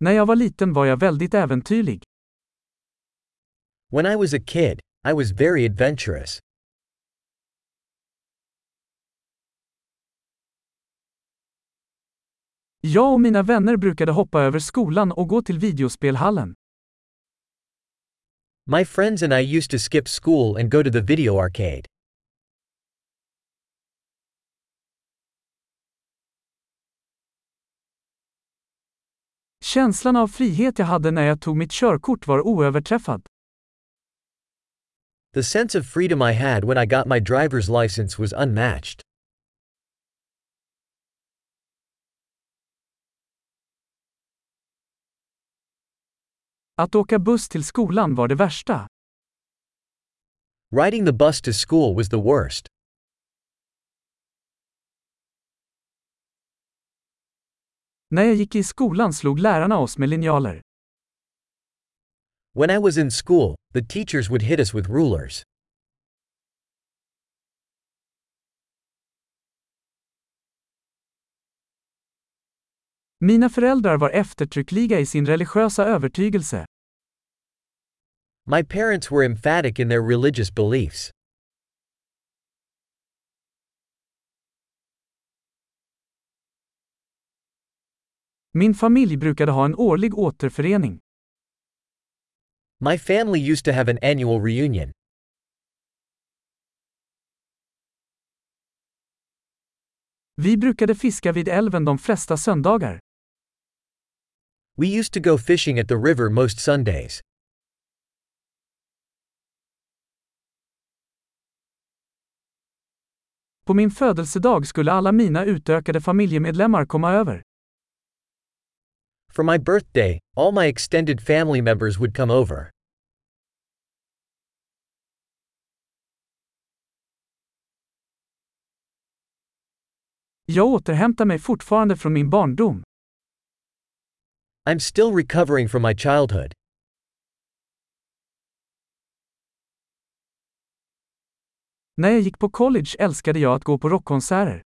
När jag var liten var jag väldigt äventyrlig. When I was a kid, I was very adventurous. Jag och mina vänner brukade hoppa över skolan och gå till videospelhallen. My friends and I used to skip school and go to the video arcade. Känslan av frihet jag hade när jag tog mitt körkort var oöverträffad. The sense of freedom I had when I got my driver's license was unmatched. Att åka buss till skolan var det värsta. Riding the bus to school was the worst. När jag gick i skolan slog lärarna oss med linjaler. When I was in school, the teachers would hit us with rulers. Mina föräldrar var eftertryckliga i sin religiösa övertygelse. My parents were emphatic in their religious beliefs. Min familj brukade ha en årlig återförening. My family used to have an annual reunion. Vi brukade fiska vid älven de flesta söndagar. We used to go fishing at the river most Sundays. På min födelsedag skulle alla mina utökade familjemedlemmar komma över. For my birthday, all my extended family members would come over. Jag återhämtar mig fortfarande från min barndom. I'm still recovering from my childhood. När jag gick på college älskade jag att gå på rockkonserter.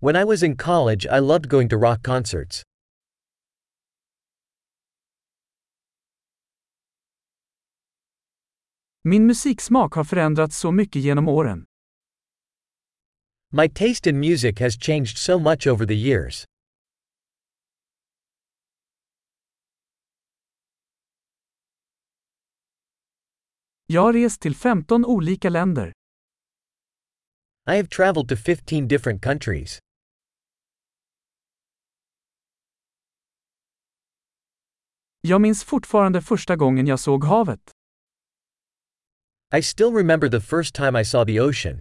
When I was in college, I loved going to rock concerts. Min musiksmak har förändrats så mycket genom åren. My taste in music has changed so much over the years. Jag har rest till 15 olika länder. I have traveled to 15 different countries. Jag minns fortfarande första gången jag såg havet. I still remember the first time I saw the ocean.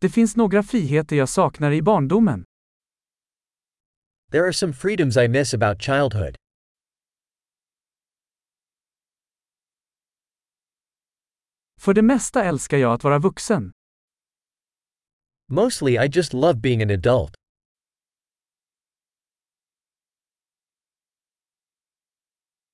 Det finns några friheter jag saknar i barndomen. There are some freedoms I miss about childhood. För det mesta älskar jag att vara vuxen. Mostly, I just love being an adult.